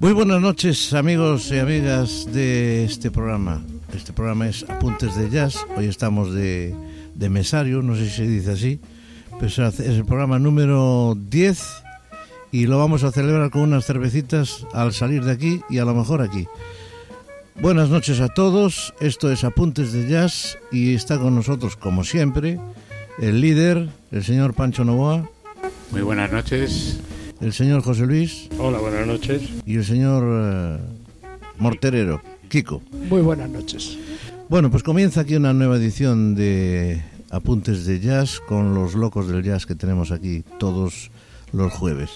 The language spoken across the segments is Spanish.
Muy buenas noches amigos y amigas de este programa. Este programa es Apuntes de Jazz. Hoy estamos de, de mesario, no sé si se dice así, pero es el programa número 10 y lo vamos a celebrar con unas cervecitas al salir de aquí y a lo mejor aquí. Buenas noches a todos, esto es Apuntes de Jazz y está con nosotros como siempre el líder, el señor Pancho Novoa. Muy buenas noches el señor José Luis. Hola, buenas noches. Y el señor eh, Morterero, Kiko. Muy buenas noches. Bueno, pues comienza aquí una nueva edición de Apuntes de Jazz con los locos del jazz que tenemos aquí todos los jueves.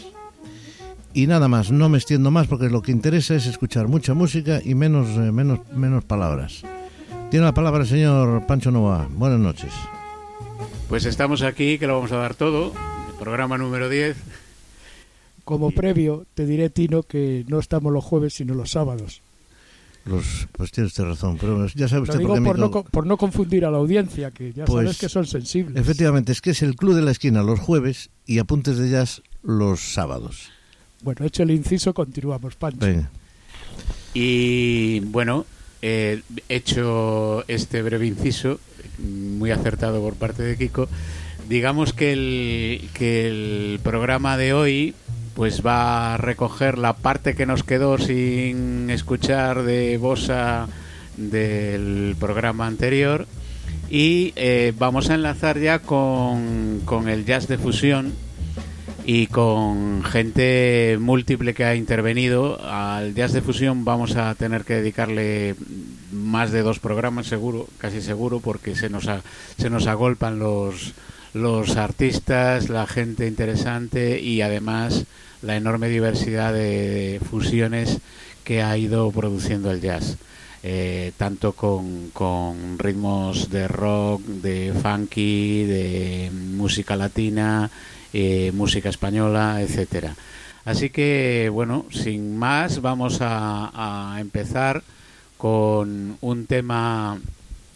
Y nada más, no me extiendo más porque lo que interesa es escuchar mucha música y menos, eh, menos, menos palabras. Tiene la palabra el señor Pancho Nova. Buenas noches. Pues estamos aquí, que lo vamos a dar todo. programa número 10 como previo, te diré, Tino, que no estamos los jueves, sino los sábados. Los, pues tienes razón, pero ya sabe usted por, por, no, por no confundir a la audiencia, que ya pues, sabes que son sensibles. Efectivamente, es que es el Club de la Esquina los jueves y Apuntes de Jazz los sábados. Bueno, hecho el inciso, continuamos, Pancho. Venga. Y bueno, eh, hecho este breve inciso, muy acertado por parte de Kiko, digamos que el, que el programa de hoy pues va a recoger la parte que nos quedó sin escuchar de Bosa del programa anterior y eh, vamos a enlazar ya con, con el jazz de fusión y con gente múltiple que ha intervenido. Al jazz de fusión vamos a tener que dedicarle más de dos programas seguro, casi seguro, porque se nos, se nos agolpan los, los artistas, la gente interesante y además la enorme diversidad de fusiones que ha ido produciendo el jazz. Eh, tanto con, con, ritmos de rock, de funky, de música latina, eh, música española, etcétera. Así que, bueno, sin más, vamos a, a empezar con un tema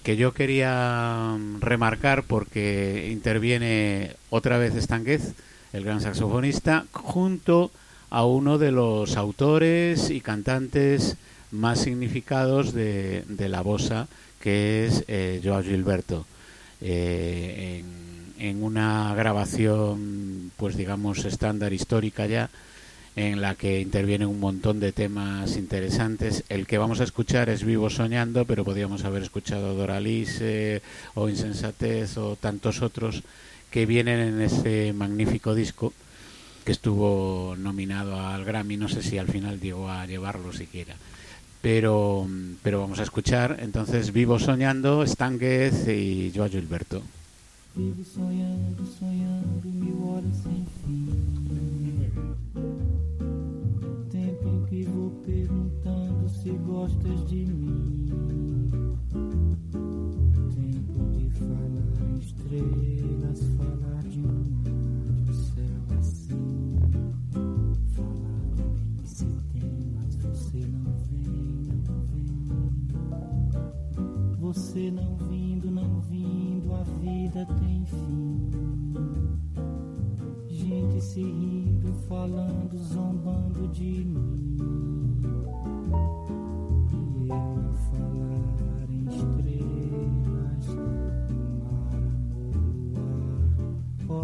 que yo quería remarcar porque interviene otra vez Stanguez el gran saxofonista, junto a uno de los autores y cantantes más significados de, la bossa, que es eh, Joao Gilberto. Eh, en, una grabación, pues digamos, estándar histórica ya, en la que intervienen un montón de temas interesantes. El que vamos a escuchar es Vivo Soñando, pero podríamos haber escuchado Doralice o Insensatez o tantos otros que vienen en ese magnífico disco que estuvo nominado al Grammy, no sé si al final llegó a llevarlo siquiera. Pero, pero vamos a escuchar entonces Vivo Soñando, Stanguez y Joao Gilberto. Vivo soñando, soñando perguntando se gostas de mim. Tempo de falar em estrelas, falar de um mar, de um céu assim. Falar do bem que se tem, mas você não vem, não vem. Você não vindo, não vindo, a vida tem fim. Gente se rindo, falando, zombando de mim.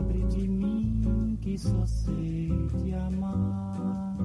Pobre de mim que só sei te amar.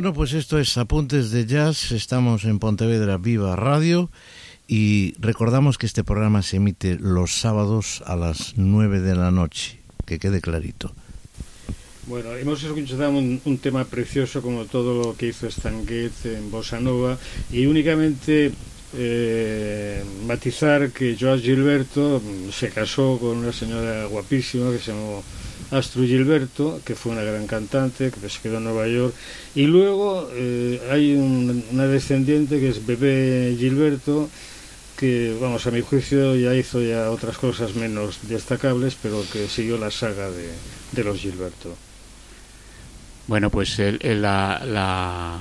Bueno, pues esto es Apuntes de Jazz. Estamos en Pontevedra Viva Radio y recordamos que este programa se emite los sábados a las 9 de la noche. Que quede clarito. Bueno, hemos escuchado un, un, tema precioso como todo lo que hizo Stan Getz en Bossa Nova y únicamente eh, matizar que Joao Gilberto se casó con una señora guapísima que se llamó Astro Gilberto, que fue una gran cantante, que se quedó en Nueva York, y luego eh, hay un, una descendiente que es Bebé Gilberto, que vamos a mi juicio ya hizo ya otras cosas menos destacables, pero que siguió la saga de, los Gilberto. Bueno, pues el, la, la,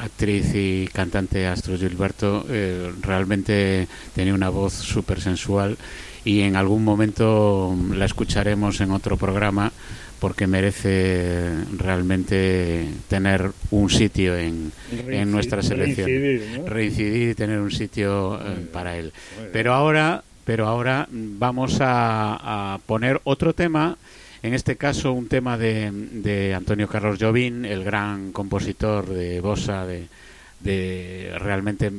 actriz y cantante Astro Gilberto eh, realmente tenía una voz súper sensual y en algún momento la escucharemos en otro programa porque merece realmente tener un sitio en, reincidir, en nuestra selección. reincidir, ¿no? reincidir y tener un sitio eh, para él. Pero ahora pero ahora vamos a, a poner otro tema en este caso un tema de, de Antonio Carlos Jobim, el gran compositor de bossa, de, de realmente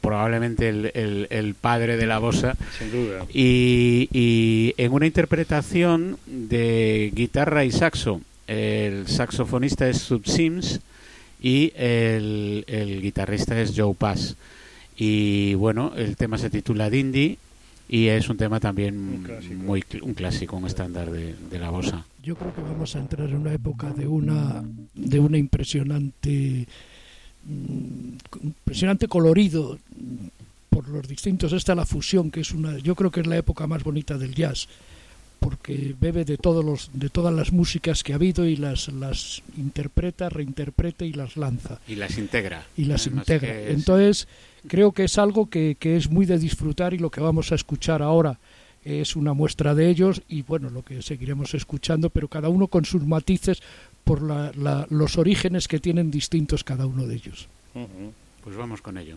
probablemente el, el, el, padre de la bossa. Sin duda. Y, y, en una interpretación de guitarra y saxo. El saxofonista es Sub Sims y el, el guitarrista es Joe Pass. Y bueno, el tema se titula Dindy y es un tema también Un clásico. muy un clásico, un estándar de, de, la bossa. Yo creo que vamos a entrar en una época de una de una impresionante impresionante colorido por los distintos esta la fusión que es una yo creo que es la época más bonita del jazz porque bebe de todos los de todas las músicas que ha habido y las las interpreta, reinterpreta y las lanza. Y las integra. Y las Además integra. Es... Entonces creo que es algo que, que es muy de disfrutar y lo que vamos a escuchar ahora es una muestra de ellos y bueno lo que seguiremos escuchando pero cada uno con sus matices por la, la, los orígenes que tienen distintos cada uno de ellos uh -huh. pues vamos con ello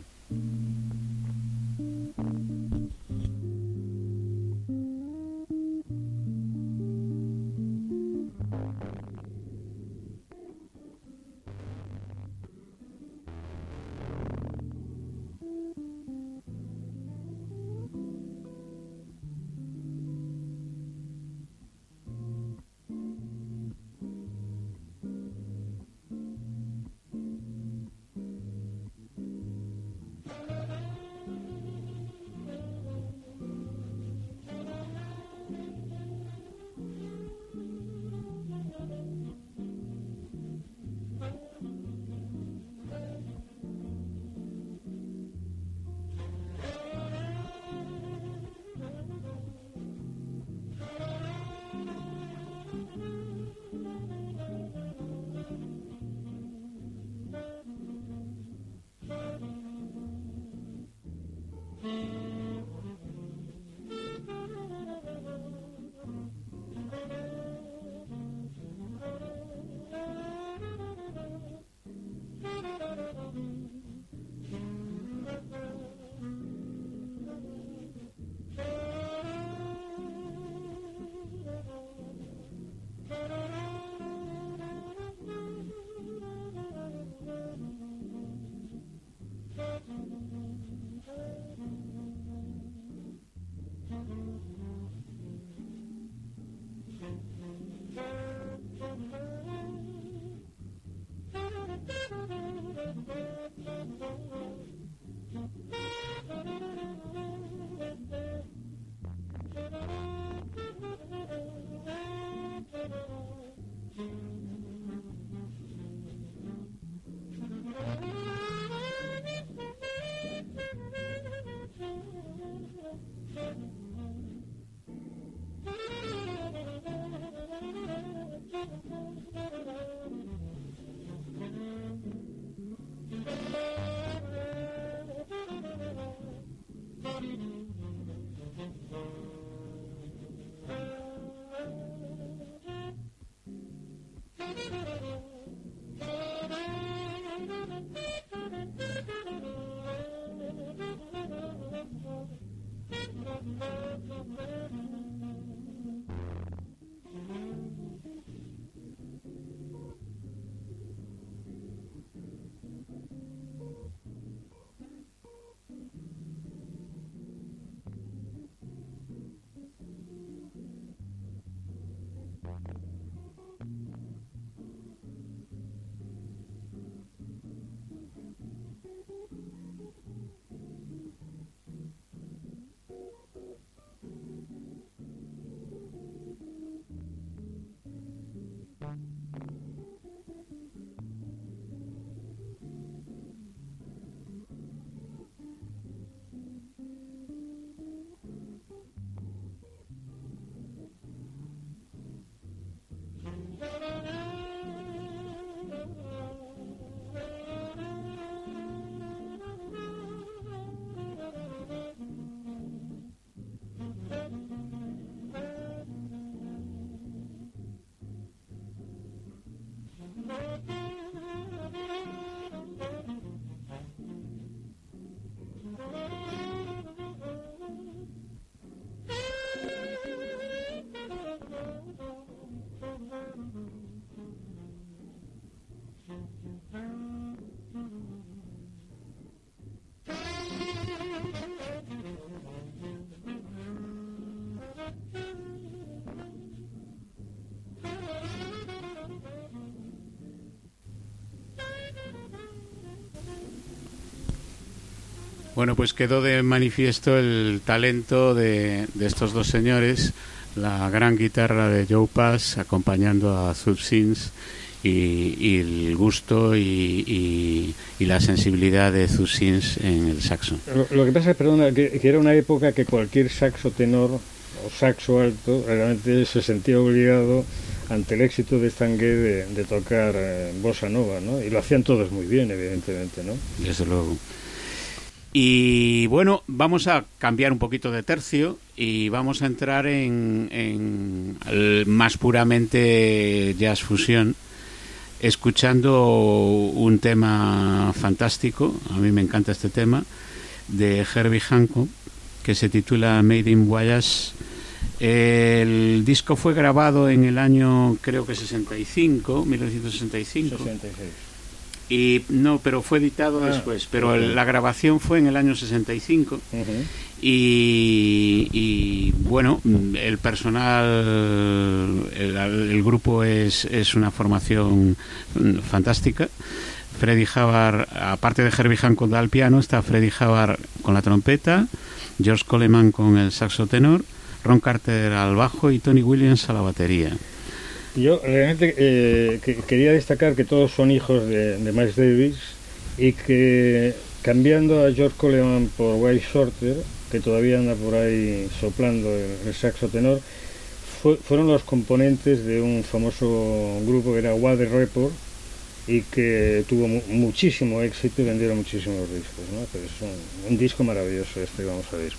thank you Bueno, pues quedó de manifiesto el talento de, estos dos señores, la gran guitarra de Joe Pass acompañando a Subsins y, y el gusto y, la sensibilidad de Subsins en el saxo. Lo, que pasa es perdona, que, era una época que cualquier saxo tenor o saxo alto realmente se sentía obligado ante el éxito de Stanguet de, de tocar eh, bossa nova, ¿no? Y lo hacían todos muy bien, evidentemente, ¿no? Desde luego. Y bueno, vamos a cambiar un poquito de tercio y vamos a entrar en, más puramente jazz fusión, escuchando un tema fantástico, a mí me encanta este tema, de Herbie Hancock, que se titula Made in Guayas. El disco fue grabado en el año, creo que 65, 1965. 66 y no pero fue editado ah, después. Pero la grabación fue en el año 65 y, y, bueno el personal el, grupo es, es una formación fantástica. Freddy Javar aparte de Herbie Hancock al piano está Freddy Javar con la trompeta George Coleman con el saxo tenor Ron Carter al bajo y Tony Williams a la batería yo realmente eh, quería destacar que todos son hijos de, Miles Davis y que cambiando a George Coleman por White Shorter, que todavía anda por ahí soplando el, saxo tenor, fueron los componentes de un famoso grupo que era Water Report y que tuvo muchísimo éxito y vendieron muchísimos discos. ¿no? Es un, un disco maravilloso este, vamos a ver.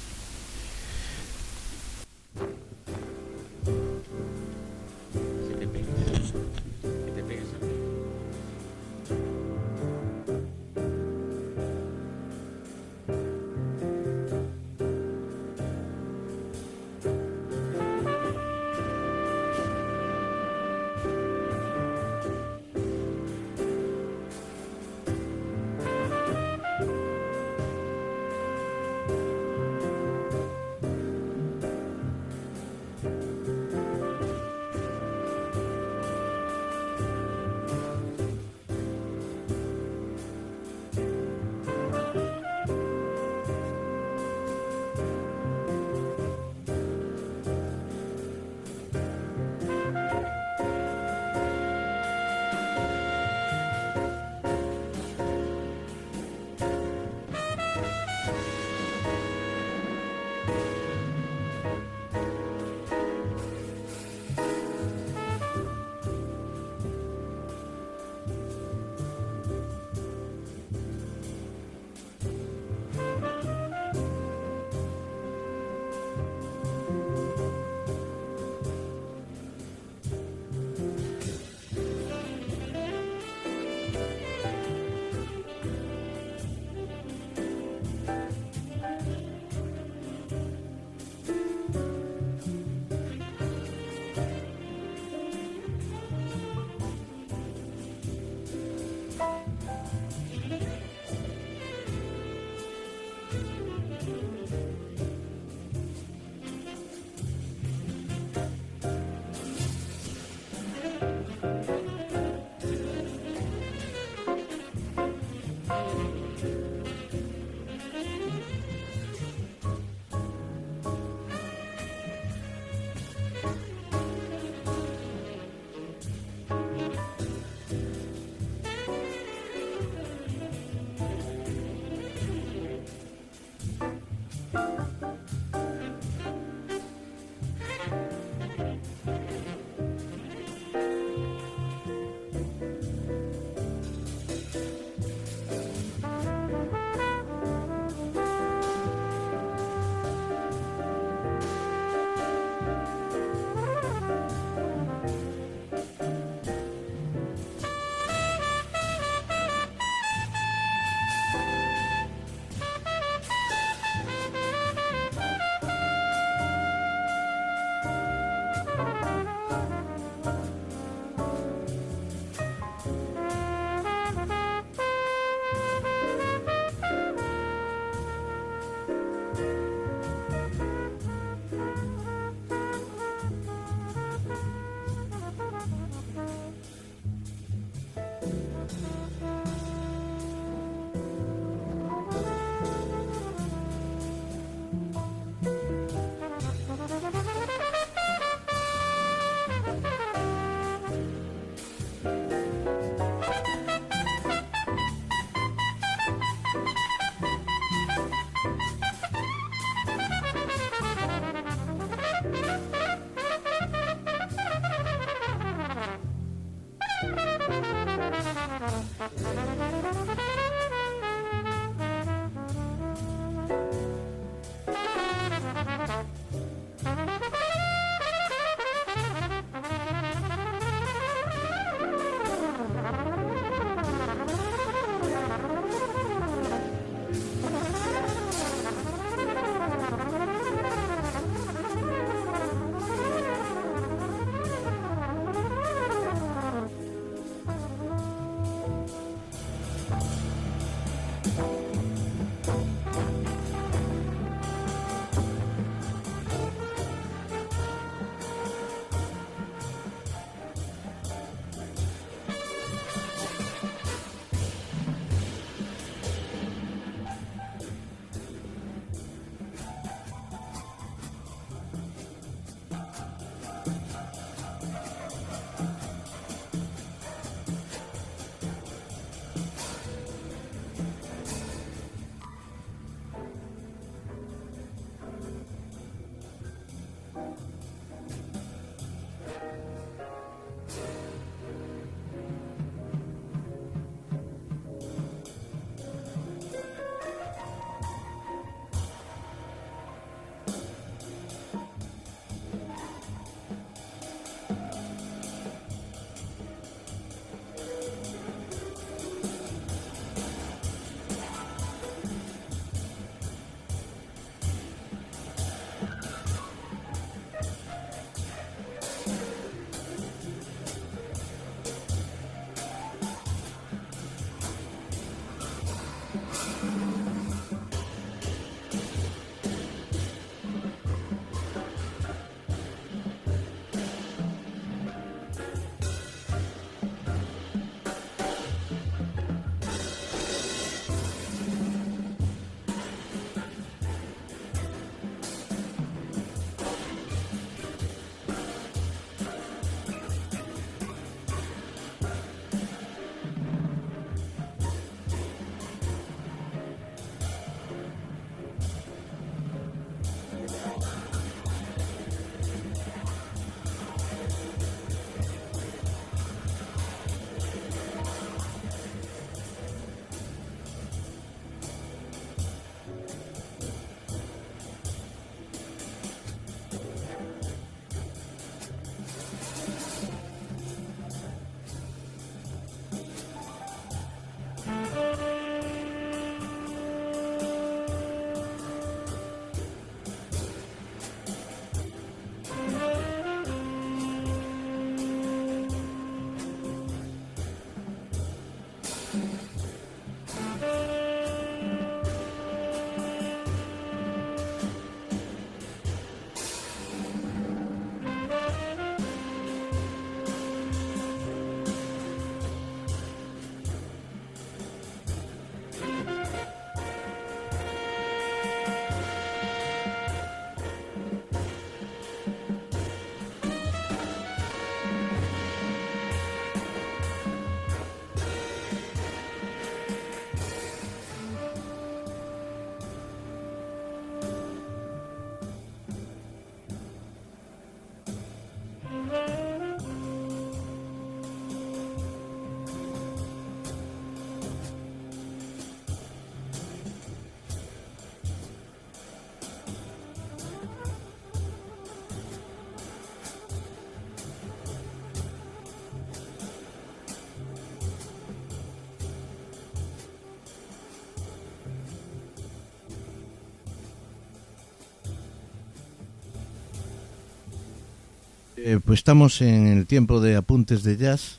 Eh, pues estamos en el tiempo de apuntes de jazz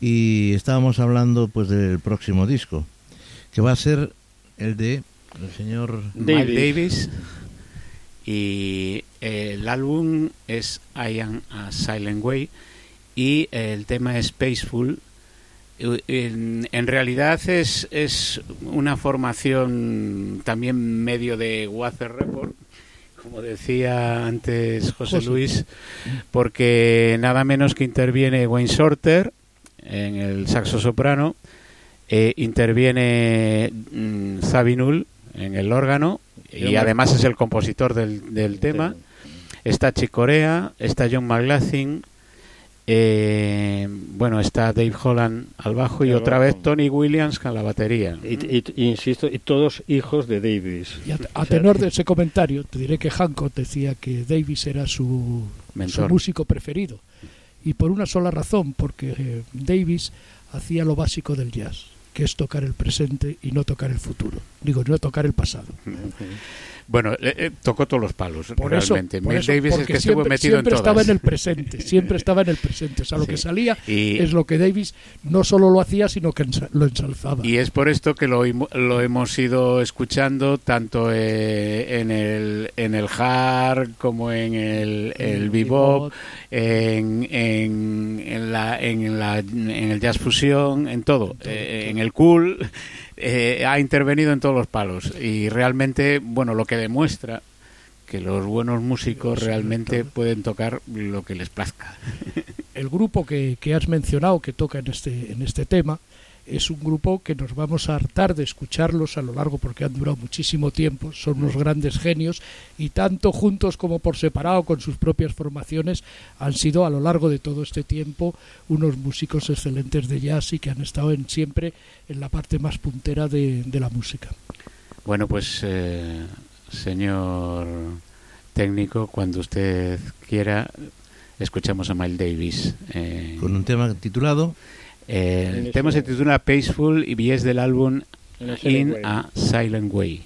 y estábamos hablando pues del próximo disco, que va a ser el de el señor Davis. Mike Davis y el álbum es I Am a Silent Way y el tema es Spaceful. En, en, realidad es, es una formación también medio de Water Report, como decía antes José, Luis, porque nada menos que interviene Wayne Shorter en el saxo soprano, eh, interviene mm, Zabinul en el órgano y además es el compositor del, del tema. Está Chicorea, está John McLaughlin, eh, bueno, está Dave Holland al bajo y otra vez Tony Williams con la batería. Y, insisto, y todos hijos de Davis. a, tenor de ese comentario, te diré que Hancock decía que Davis era su, su músico preferido. Y por una sola razón, porque eh, Davis hacía lo básico del jazz, que es tocar el presente y no tocar el futuro. Digo, no tocar el pasado. Bueno, eh, tocó todos los palos, realmente. Davis es que estuvo metido siempre estaba en el presente, siempre estaba en el presente. O sea, lo que salía es lo que Davis no solo lo hacía, sino que lo ensalzaba. Y es por esto que lo, lo hemos ido escuchando tanto eh, en, el, en el hard como en el, el bebop, en, en, en, la, en, la, en el jazz fusión, en todo, eh, en el cool eh, ha intervenido en todos los palos y realmente, bueno, lo que demuestra que los buenos músicos realmente pueden tocar lo que les plazca. El grupo que, que has mencionado que toca en este, en este tema es un grupo que nos vamos a hartar de escucharlos a lo largo porque han durado muchísimo tiempo, son unos grandes genios y tanto juntos como por separado con sus propias formaciones han sido a lo largo de todo este tiempo unos músicos excelentes de jazz y que han estado en, siempre en la parte más puntera de, la música. Bueno, pues eh, señor técnico, cuando usted quiera, escuchamos a Miles Davis. Eh, con un tema titulado el tema se titula Peaceful y es del álbum In a Silent Way.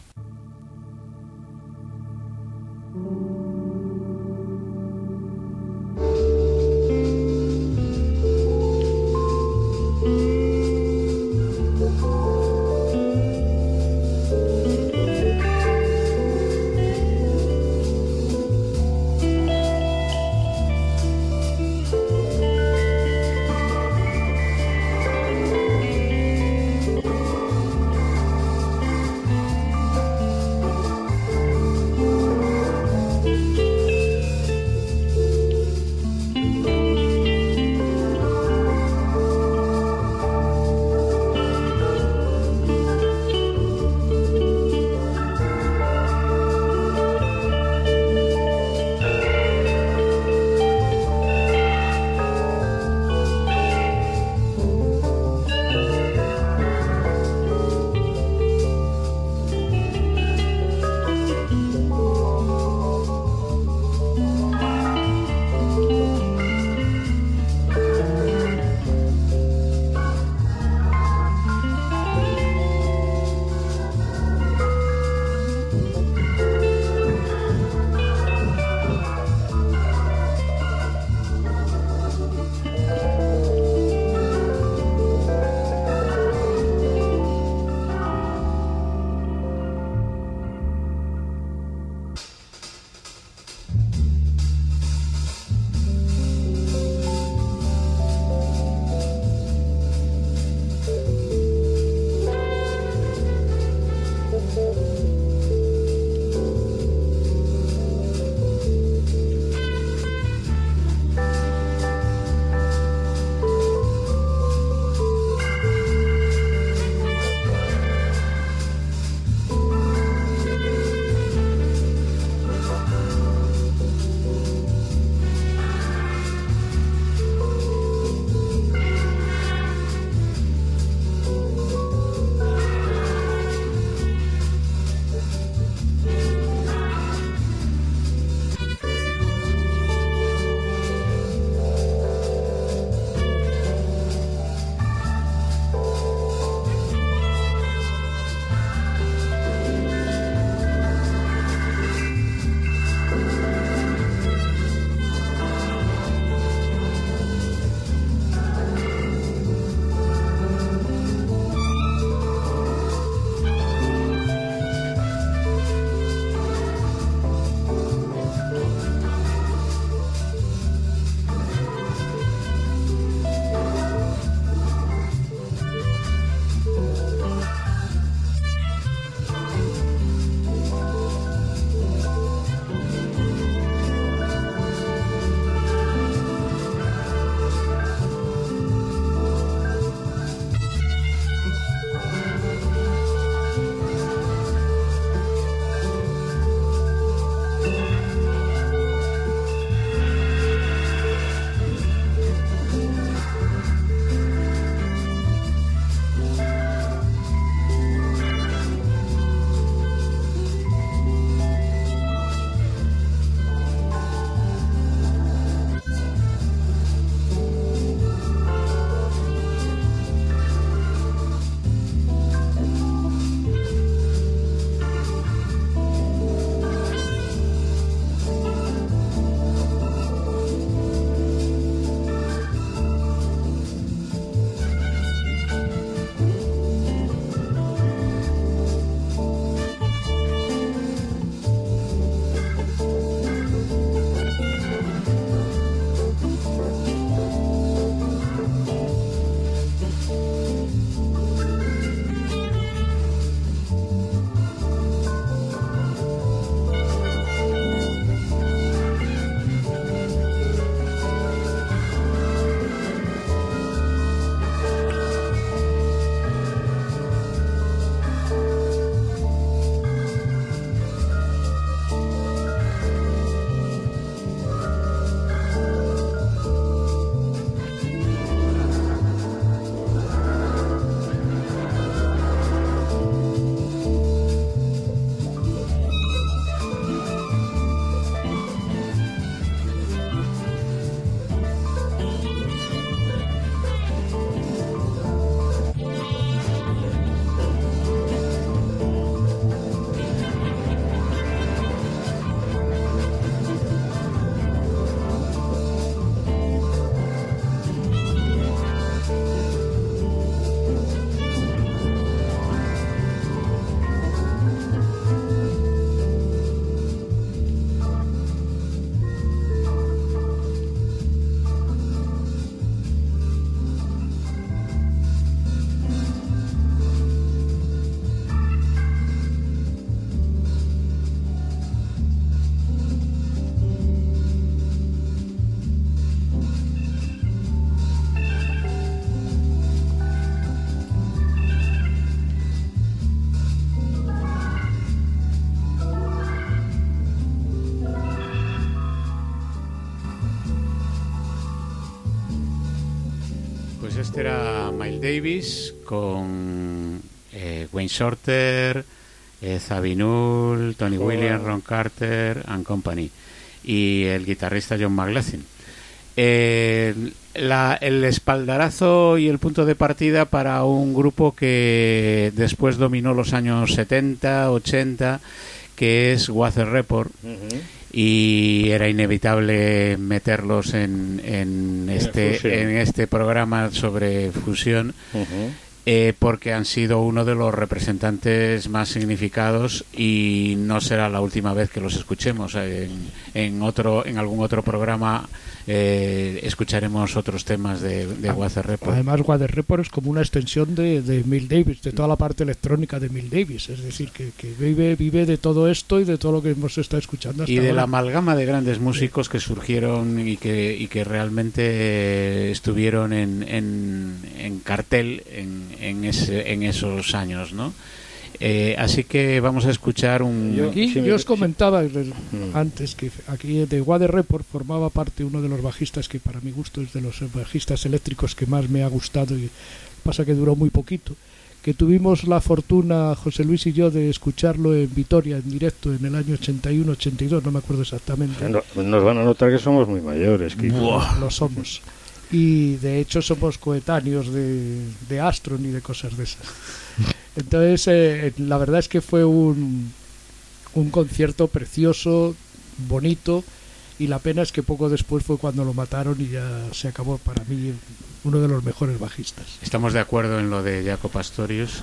Era Miles Davis con eh, Wayne Shorter, eh, Zabinul, Tony Williams, Ron Carter and Company y el guitarrista John McLaughlin. Eh, la- el espaldarazo y el punto de partida para un grupo que después dominó los años 70, 80, que es Water Report. Y era inevitable meterlos en, en, este, en este programa sobre fusión eh, porque han sido uno de los representantes más significados y no será la última vez que los escuchemos en, en otro en algún otro programa eh, escucharemos otros temas de, de Water Report. Además, Water Report es como una extensión de, de Mill Davis, de toda la parte electrónica de Mill Davis. Es decir, que, que vive, vive de todo esto y de todo lo que hemos estado escuchando hasta y de ahora. la amalgama de grandes músicos que surgieron y que, y que realmente estuvieron en, en, en cartel en, en, ese, en esos años, ¿no? Eh, así que vamos a escuchar un... Yo- Aquí Sí, me- yo os comentaba el- Mm. antes que aquí de Water Report formaba parte uno de los bajistas que para mi gusto es de los bajistas eléctricos que más me ha gustado y pasa que duró muy poquito que tuvimos la fortuna José Luis y yo de escucharlo en Vitoria en directo en el año 81-82 no me acuerdo exactamente. No- nos van a notar que somos muy mayores, Kiko. lo somos. Y de hecho somos coetáneos de, de Astron y de cosas de esas entonces eh, la verdad es que fue un, un concierto precioso bonito y la pena es que poco después fue cuando lo mataron y ya se acabó para mí uno de los mejores bajistas Estamos de acuerdo en lo de Jaco Pastorius.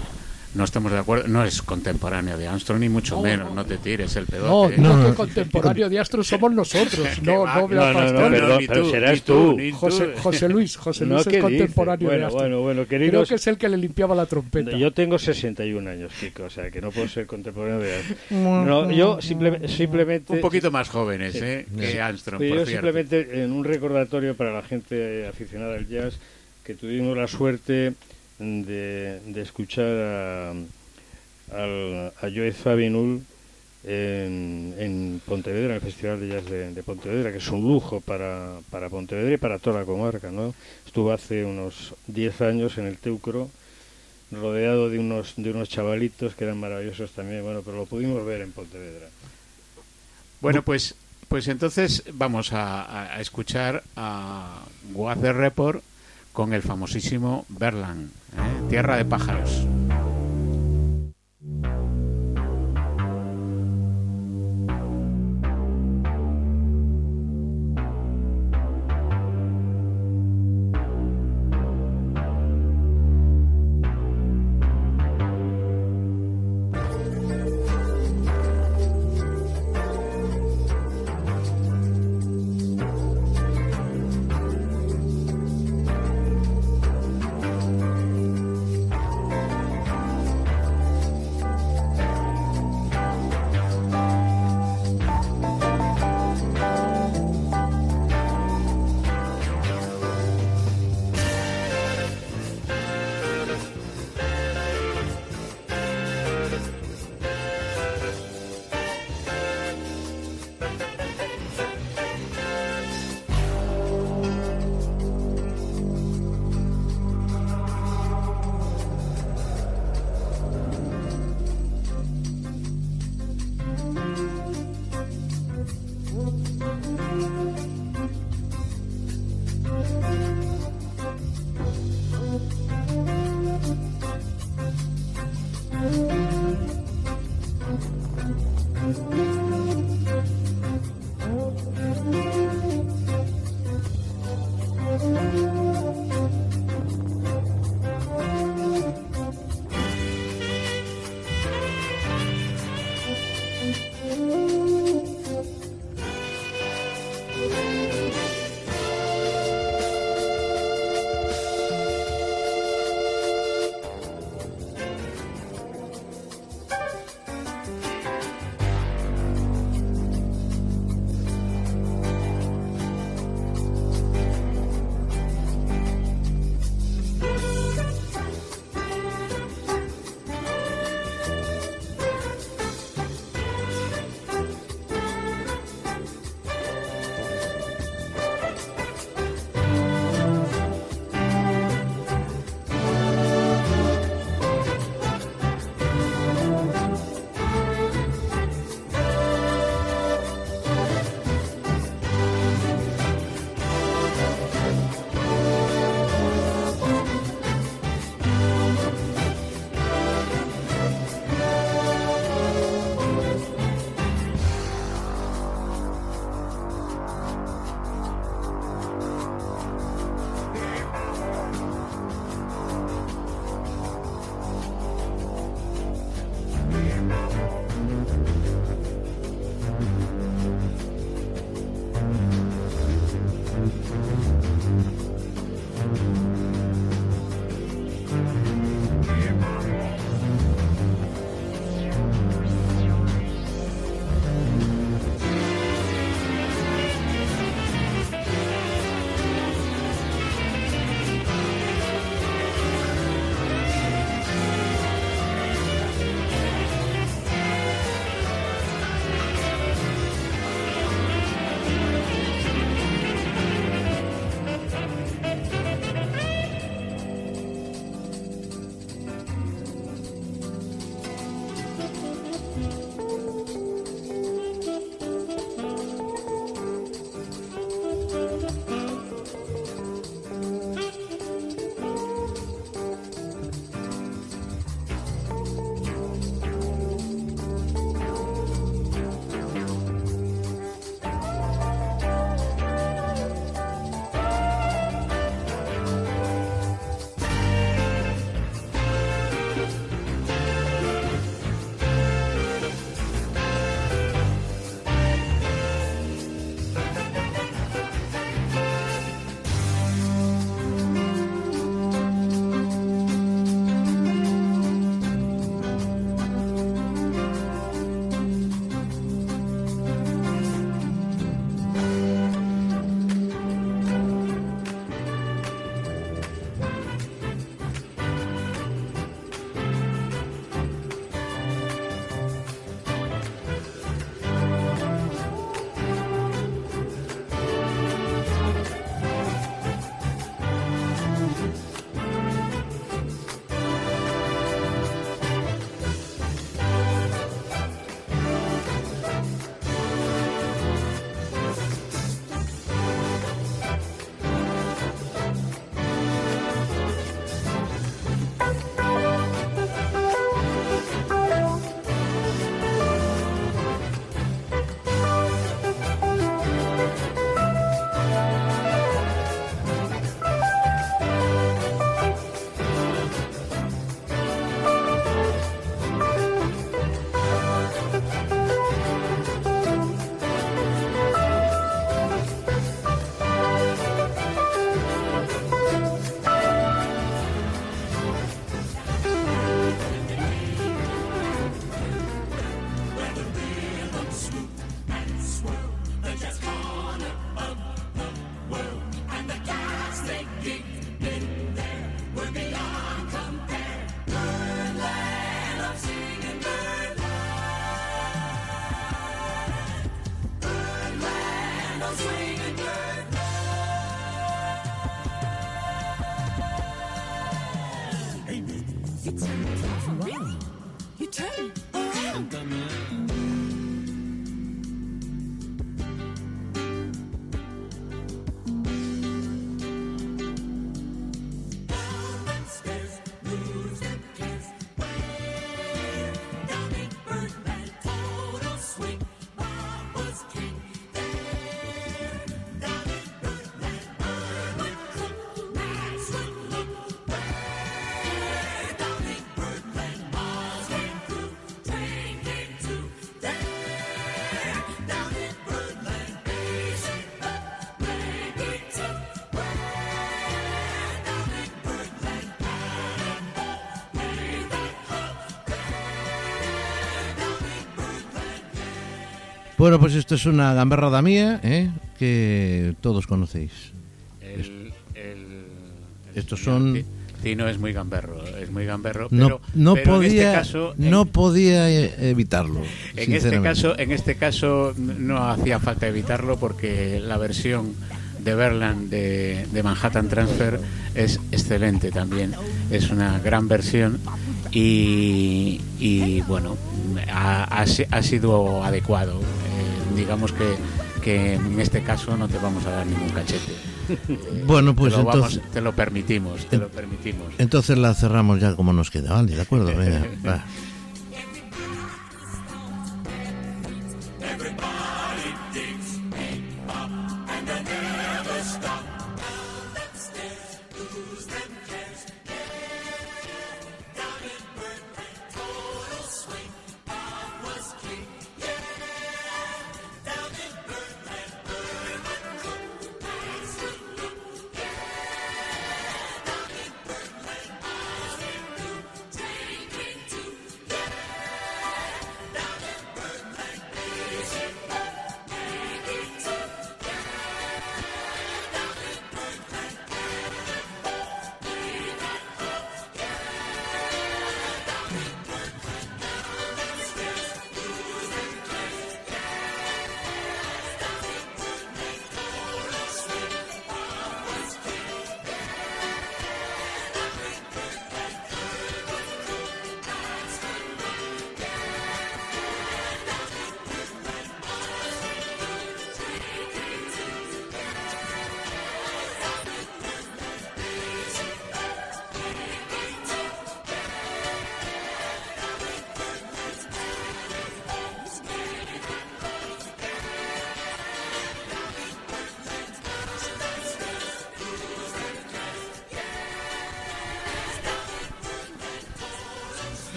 No estamos de acuerdo, no es contemporáneo de Armstrong ni mucho No, menos, no. no te tires el no, pedote. no, no, que no. contemporáneo de Astro somos nosotros no, no, no, no, no, Pastor. perdón, ni pero tú, serás ni tú. ni José, José Luis José Luis ¿qué es contemporáneo de Bueno, Astro bueno, bueno, creo queridos, que es el que le limpiaba la trompeta yo tengo 61 años, Kiko, o sea, que no puedo ser contemporáneo de No, yo simple- simplemente... Un poquito más jóvenes Sí. ¿eh? que Armstrong, Sí, por yo cierto. simplemente en un recordatorio para la gente aficionada al jazz que tuvimos la suerte de, de escuchar a, al- a Joe Fabinul en, en Pontevedra, en el Festival de Jazz de, Pontevedra, que es un lujo para, para Pontevedra y para toda la comarca. ¿no? Estuvo hace unos 10 años en el Teucro, rodeado de unos, de unos chavalitos que eran maravillosos también, bueno, pero lo pudimos ver en Pontevedra. Bueno, pues, pues entonces vamos a, a- a escuchar a Water Report con el famosísimo Berland, ¿eh? Tierra de pájaros. Bueno, pues esto es una gamberrada mía, ¿eh? que todos conocéis. El, el, Estos son... Tino es muy gamberro, es muy gamberro, no, pero, no pero podía, en este caso, no podía e- evitarlo. en este caso, en este caso no hacía falta evitarlo porque la versión de Berland de, de Manhattan Transfer es excelente también, es una gran versión y, y bueno, ha, ha, ha sido adecuado. Eh, digamos que, que en este caso no te vamos a dar ningún cachete. Eh, Bueno, pues te lo, entonces- vamos- te lo permitimos, te lo permitimos. Entonces la cerramos ya como nos queda, ¿vale? ¿De acuerdo? Venga, va.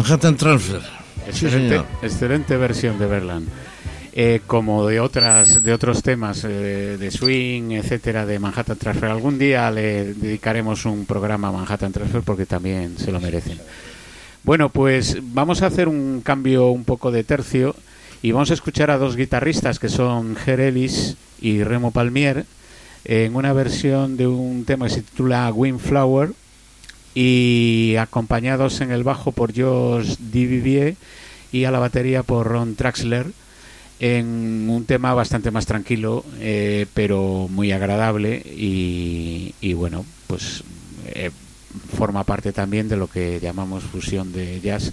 Manhattan Transfer. Excelente, excelente versión de Berland. Eh, como de otras de otros temas eh, de swing, etcétera, de Manhattan Transfer. Algún día le dedicaremos un programa a Manhattan Transfer porque también se lo merecen. Bueno, pues vamos a hacer un cambio un poco de tercio y vamos a escuchar a dos guitarristas que son Ger Ellis y Remo Palmier en una versión de un tema que se titula Windflower y acompañados en el bajo por Josh Divivier y a la batería por Ron Traxler en un tema bastante más tranquilo eh, pero muy agradable y, y bueno pues eh, forma parte también de lo que llamamos fusión de jazz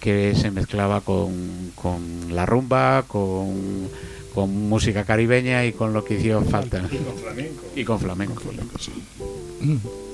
que se mezclaba con, con la rumba con, con música caribeña y con lo que hizo falta. Y con flamenco. y con flamenco. Y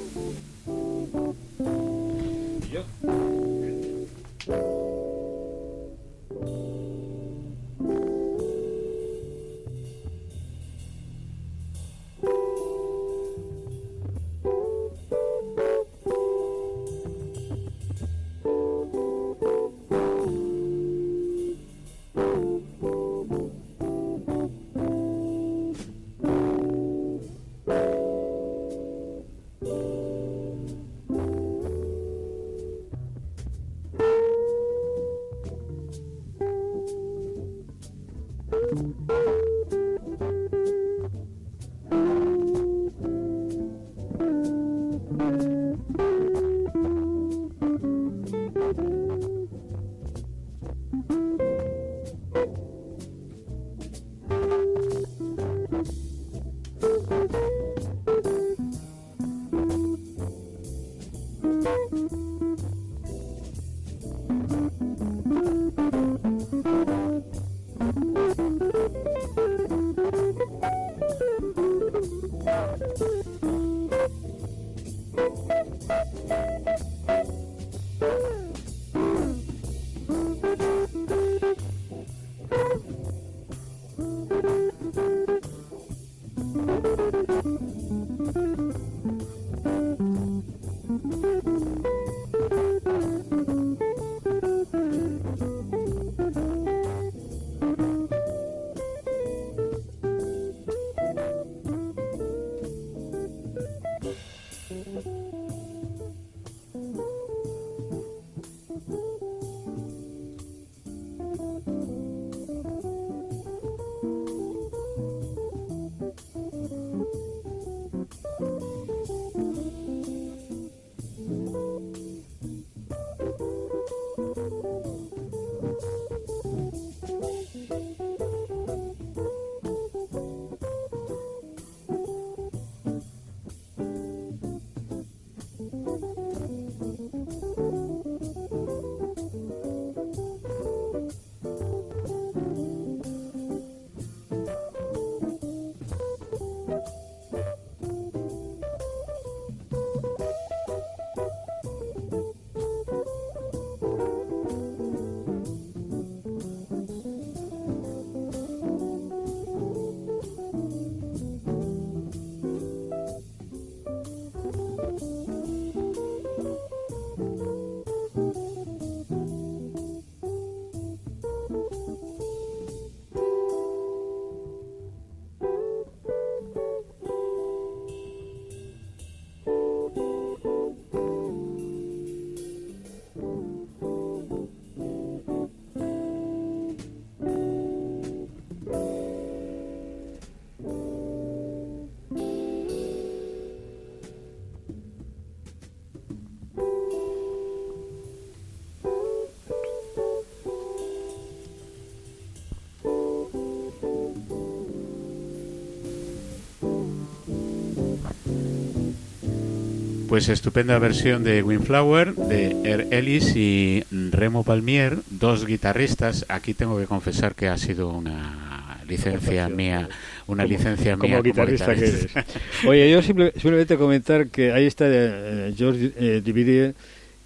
Pues estupenda versión de Windflower, de Er Ellis y Remo Palmier, dos guitarristas. Aquí tengo que confesar que ha sido una licencia mía, una licencia como mía guitarrista, que eres. Oye, yo simplemente comentar que ahí está eh, George eh,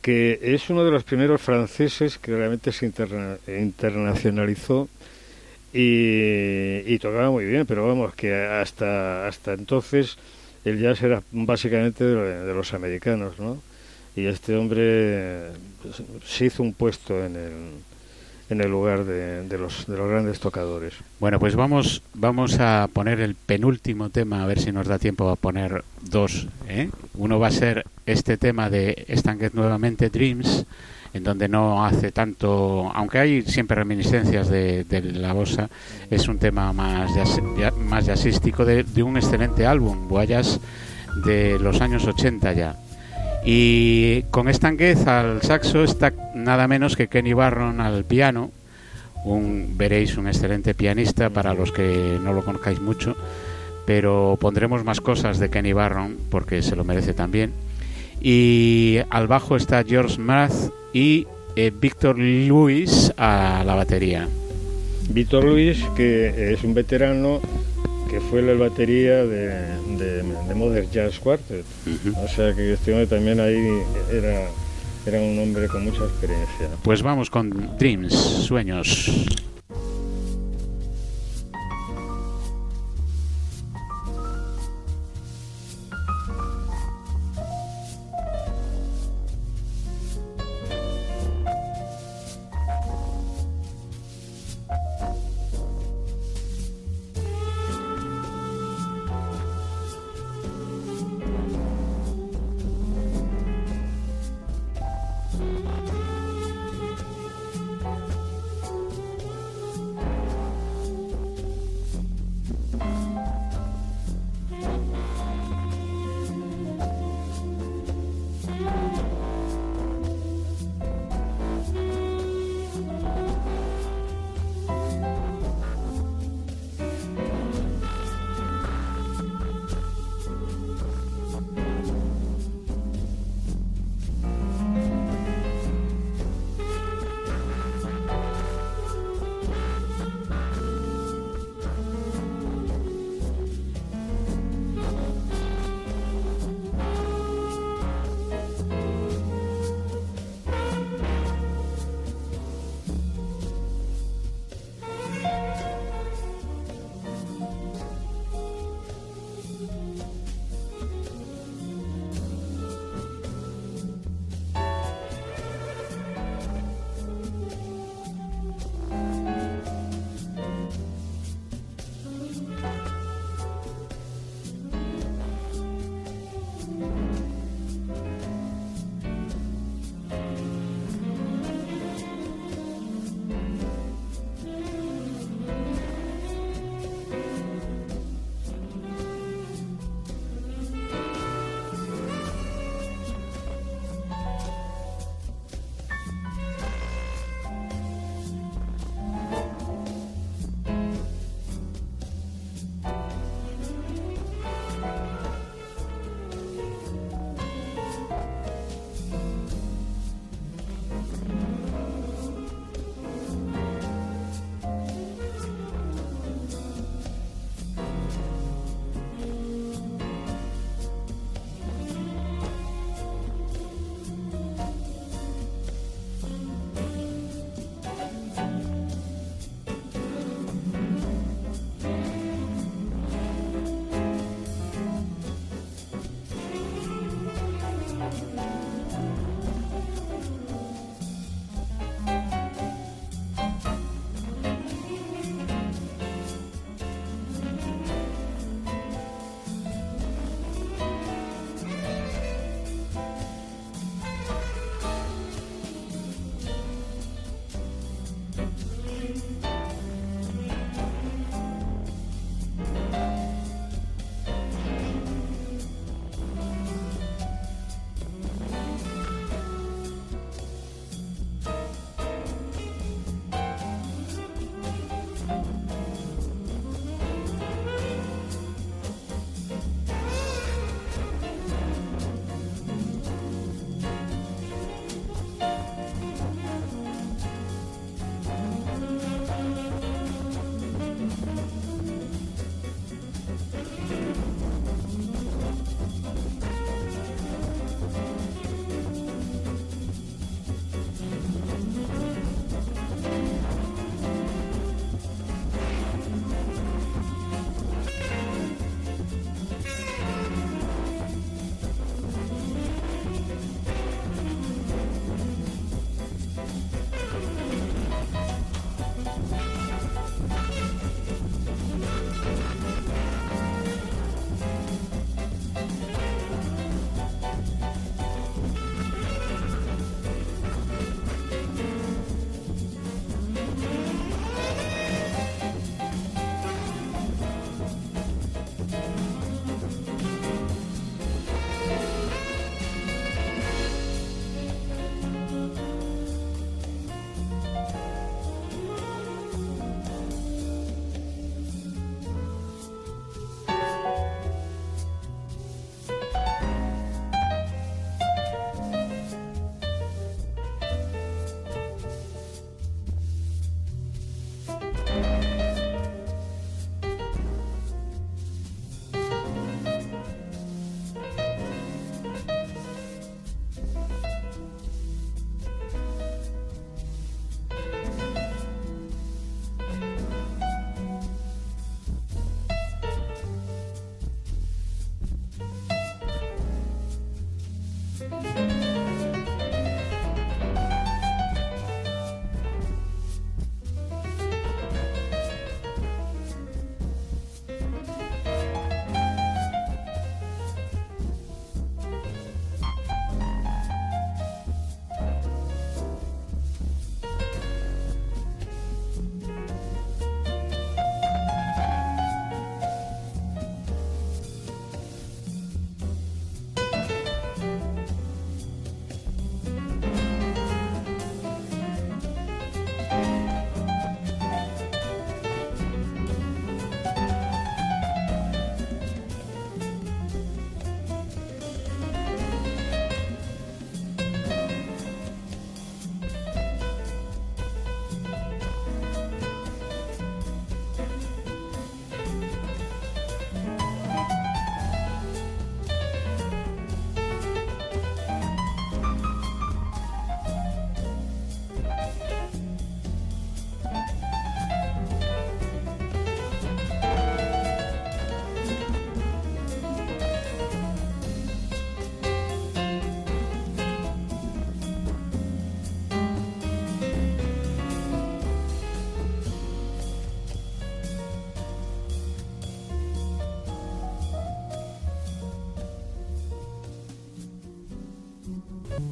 que es uno de los primeros franceses que realmente se internacionalizó y, y, tocaba muy bien, pero vamos, que hasta, hasta entonces el jazz era básicamente de, los americanos, ¿no? Y este hombre pues, se hizo un puesto en el, lugar de, los, de los grandes tocadores. Bueno, pues vamos, vamos a poner el penúltimo tema, a ver si nos da tiempo a poner dos. ¿eh? Uno va a ser este tema de Stanget nuevamente, Dreams, en donde no hace tanto, aunque hay siempre reminiscencias de, la bossa, es un tema más, más jazzístico de, un excelente álbum, Guayas, de los años 80 ya. Y con Estanguez al saxo está nada menos que Kenny Barron al piano, un, veréis un excelente pianista para los que no lo conozcáis mucho, pero pondremos más cosas de Kenny Barron porque se lo merece también. Y al bajo está George Math y eh, Víctor Luis a la batería. Víctor Luis, que es un veterano que fue la batería de, de, Modern Jazz Quartet. O sea que este hombre también ahí era, era un hombre con mucha experiencia. Pues vamos con Dreams, sueños.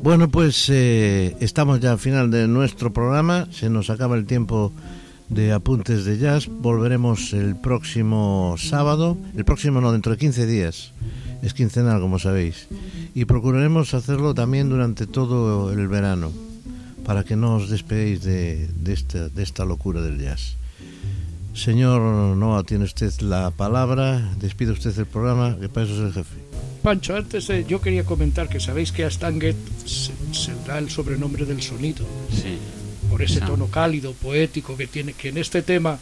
Bueno, pues eh, estamos ya al final de nuestro programa, se nos acaba el tiempo de Apuntes de Jazz, volveremos el próximo sábado, el próximo no, dentro de 15 días, es quincenal como sabéis, y procuraremos hacerlo también durante todo el verano, para que no os despedéis de, de, esta, de esta locura del jazz. Señor Noah, tiene usted la palabra, despide usted el programa, que para eso es el jefe. Pancho, antes de, yo quería comentar que sabéis que a Stanget se, se da el sobrenombre del sonido. Sí. Por ese No. tono cálido, poético que tiene, que en este tema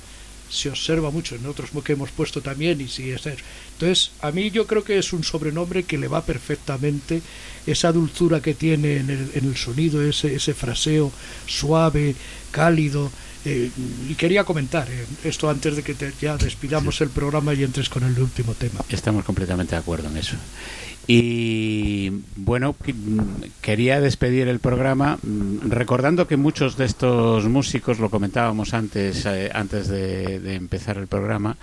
se observa mucho, en otros que hemos puesto también, y sigue ser. Entonces, a mí yo creo que es un sobrenombre que le va perfectamente esa dulzura que tiene en el, en el sonido, ese, ese fraseo suave, cálido. Eh, y quería comentar eh, esto antes de que te- ya despidamos el programa y entres con el último tema. Estamos completamente de acuerdo en eso. Y bueno, que- quería despedir el programa mm, recordando que muchos de estos músicos, lo comentábamos antes, eh, antes de, de empezar el programa,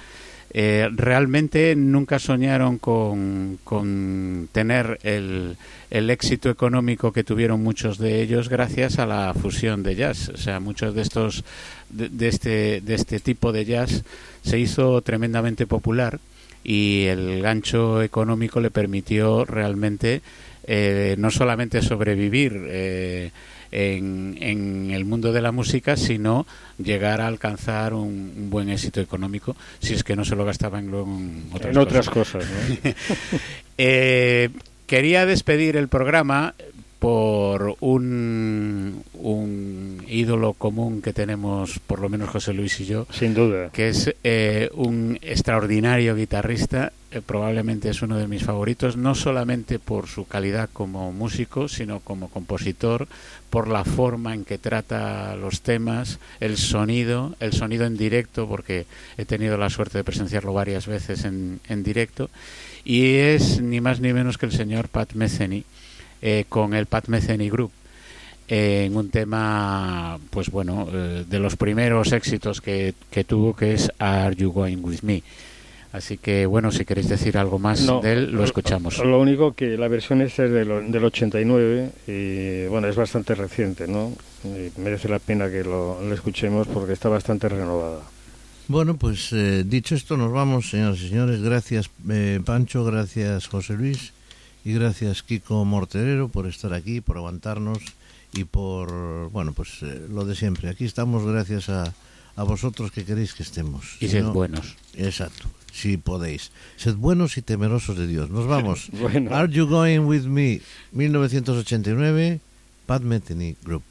eh, realmente nunca soñaron con, con tener el, el éxito económico que tuvieron muchos de ellos gracias a la fusión de jazz. O sea, muchos de estos de, este, de este tipo de jazz se hizo tremendamente popular y el gancho económico le permitió realmente eh, no solamente sobrevivir eh, en, en el mundo de la música, sino llegar a alcanzar un, un buen éxito económico, si es que no se lo gastaban luego en otras en otras cosas. cosas, ¿no? Eh, quería despedir el programa por un, un ídolo común que tenemos, por lo menos José Luis y yo, Sin duda. que es eh, un extraordinario guitarrista, eh, probablemente es uno de mis favoritos, no solamente por su calidad como músico, sino como compositor, por la forma en que trata los temas, el sonido, el sonido en directo, porque he tenido la suerte de presenciarlo varias veces en, en directo, y es ni más ni menos que el señor Pat Metheny, eh, con el Pat Metheny Group eh, en un tema, pues bueno, eh, de los primeros éxitos que, que tuvo, que es Are You Going With Me. Así que, bueno, si queréis decir algo más No, de él, lo escuchamos. Lo único que la versión esta es del, del 89 y bueno, es bastante reciente, ¿no? Y merece la pena que lo, lo escuchemos porque está bastante renovada. Bueno, pues eh, dicho esto, nos vamos, señoras y señores. Gracias, eh, Pancho, gracias, José Luis, y gracias, Kiko Morterero, por estar aquí, por aguantarnos y por, bueno, pues eh, lo de siempre. Aquí estamos gracias a, a vosotros que queréis que estemos. Y Si sed no- buenos. Exacto, si podéis. Sed buenos y temerosos de Dios. Nos vamos. Bueno. Are You Going With Me? 1989, Pat Metheny Group.